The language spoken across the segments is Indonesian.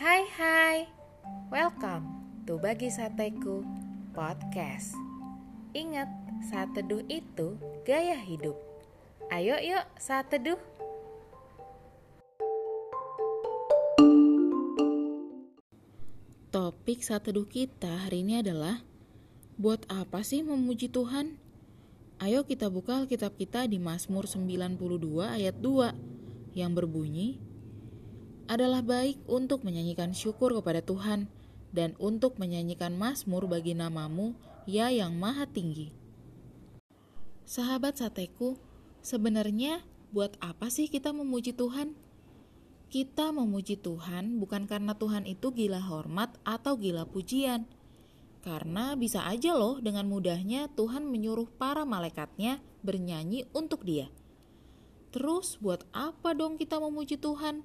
Hai hai, welcome to Bagi Sateku Podcast. Ingat, saat teduh itu gaya hidup. Ayo yuk saat teduh Topik saat teduh kita hari ini adalah Buat apa sih memuji Tuhan? Ayo kita buka Alkitab kita di Mazmur 92 ayat 2 yang berbunyi adalah baik untuk menyanyikan syukur kepada Tuhan dan untuk menyanyikan mazmur bagi namamu, ya yang maha tinggi. Sahabat sateku, sebenarnya buat apa sih kita memuji Tuhan? Kita memuji Tuhan bukan karena Tuhan itu gila hormat atau gila pujian. Karena bisa aja loh dengan mudahnya Tuhan menyuruh para malaikatnya bernyanyi untuk dia. Terus buat apa dong kita memuji Tuhan?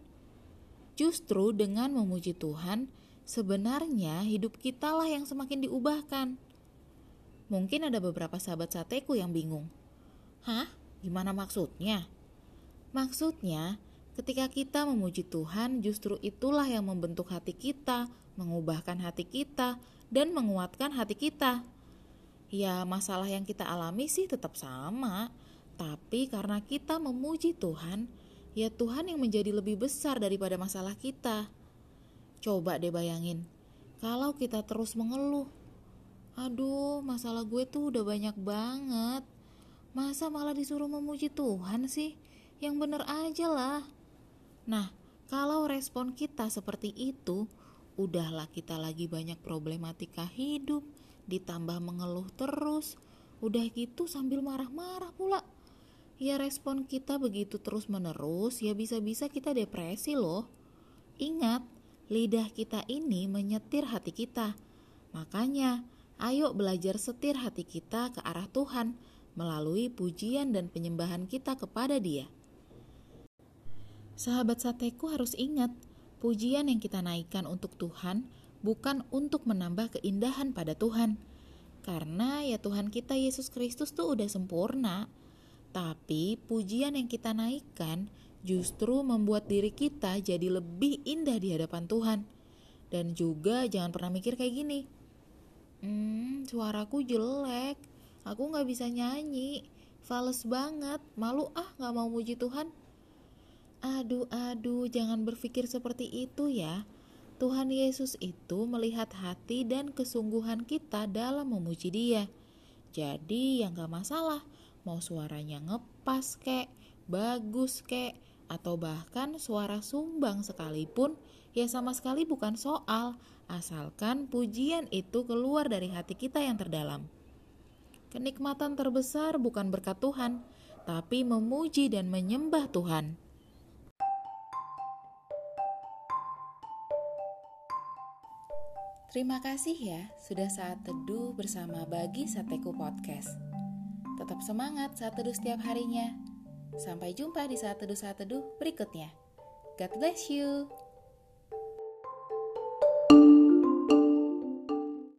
Justru dengan memuji Tuhan, sebenarnya hidup kita lah yang semakin diubahkan. Mungkin ada beberapa sahabat sateku yang bingung. Hah? Gimana maksudnya? Maksudnya, ketika kita memuji Tuhan, justru itulah yang membentuk hati kita, mengubahkan hati kita, dan menguatkan hati kita. Ya, masalah yang kita alami sih tetap sama, tapi karena kita memuji Tuhan, ya Tuhan yang menjadi lebih besar daripada masalah kita. Coba deh bayangin, kalau kita terus mengeluh, aduh masalah gue tuh udah banyak banget, masa malah disuruh memuji Tuhan sih? Yang bener aja lah. Nah, kalau respon kita seperti itu, udahlah kita lagi banyak problematika hidup, ditambah mengeluh terus, udah gitu sambil marah-marah pula ya respon kita begitu terus menerus ya bisa-bisa kita depresi loh. Ingat, lidah kita ini menyetir hati kita. Makanya, ayo belajar setir hati kita ke arah Tuhan melalui pujian dan penyembahan kita kepada Dia. Sahabat sateku harus ingat, pujian yang kita naikkan untuk Tuhan bukan untuk menambah keindahan pada Tuhan. Karena ya Tuhan kita Yesus Kristus tuh udah sempurna tapi pujian yang kita naikkan justru membuat diri kita jadi lebih indah di hadapan Tuhan. Dan juga jangan pernah mikir kayak gini. Hmm, suaraku jelek. Aku gak bisa nyanyi. Fales banget. Malu ah gak mau muji Tuhan. Aduh, aduh, jangan berpikir seperti itu ya. Tuhan Yesus itu melihat hati dan kesungguhan kita dalam memuji Dia. Jadi, yang gak masalah mau suaranya ngepas kek, bagus kek, atau bahkan suara sumbang sekalipun, ya sama sekali bukan soal, asalkan pujian itu keluar dari hati kita yang terdalam. Kenikmatan terbesar bukan berkat Tuhan, tapi memuji dan menyembah Tuhan. Terima kasih ya sudah saat teduh bersama Bagi Sateku Podcast. Tetap semangat saat teduh setiap harinya. Sampai jumpa di saat teduh-saat teduh berikutnya. God bless you.